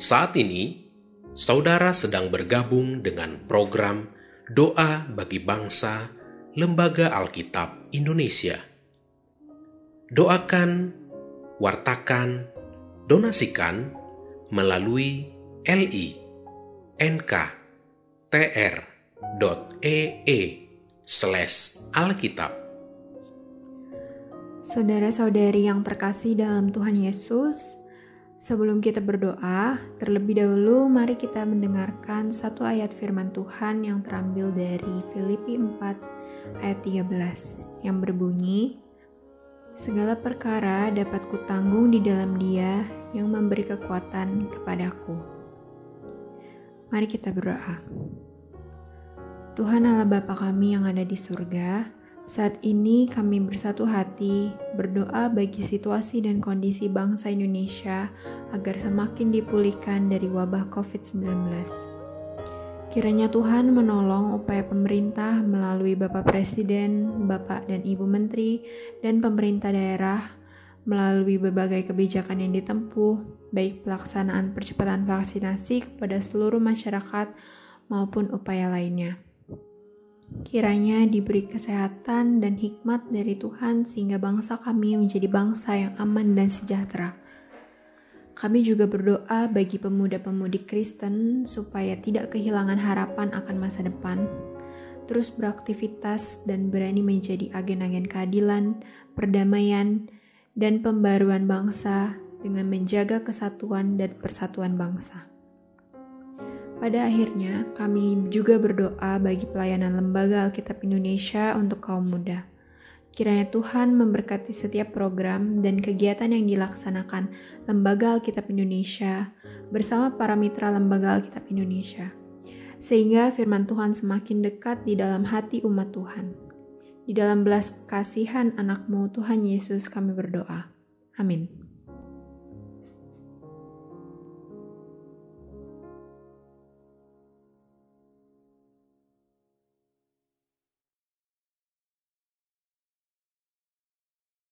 Saat ini, saudara sedang bergabung dengan program Doa bagi Bangsa Lembaga Alkitab Indonesia. Doakan, wartakan, donasikan melalui li nk.tr.ee slash alkitab. Saudara-saudari yang terkasih dalam Tuhan Yesus, sebelum kita berdoa, terlebih dahulu mari kita mendengarkan satu ayat firman Tuhan yang terambil dari Filipi 4 ayat 13 yang berbunyi, Segala perkara dapat kutanggung di dalam dia yang memberi kekuatan kepadaku. Mari kita berdoa. Tuhan Allah Bapa kami yang ada di surga, saat ini kami bersatu hati berdoa bagi situasi dan kondisi bangsa Indonesia agar semakin dipulihkan dari wabah COVID-19. Kiranya Tuhan menolong upaya pemerintah melalui Bapak Presiden, Bapak dan Ibu Menteri, dan pemerintah daerah melalui berbagai kebijakan yang ditempuh, baik pelaksanaan percepatan vaksinasi kepada seluruh masyarakat maupun upaya lainnya. Kiranya diberi kesehatan dan hikmat dari Tuhan sehingga bangsa kami menjadi bangsa yang aman dan sejahtera kami juga berdoa bagi pemuda-pemudi Kristen supaya tidak kehilangan harapan akan masa depan, terus beraktivitas dan berani menjadi agen-agen keadilan, perdamaian, dan pembaruan bangsa dengan menjaga kesatuan dan persatuan bangsa. Pada akhirnya, kami juga berdoa bagi pelayanan Lembaga Alkitab Indonesia untuk kaum muda Kiranya Tuhan memberkati setiap program dan kegiatan yang dilaksanakan Lembaga Alkitab Indonesia bersama para mitra Lembaga Alkitab Indonesia, sehingga firman Tuhan semakin dekat di dalam hati umat Tuhan. Di dalam belas kasihan anakmu Tuhan Yesus kami berdoa. Amin.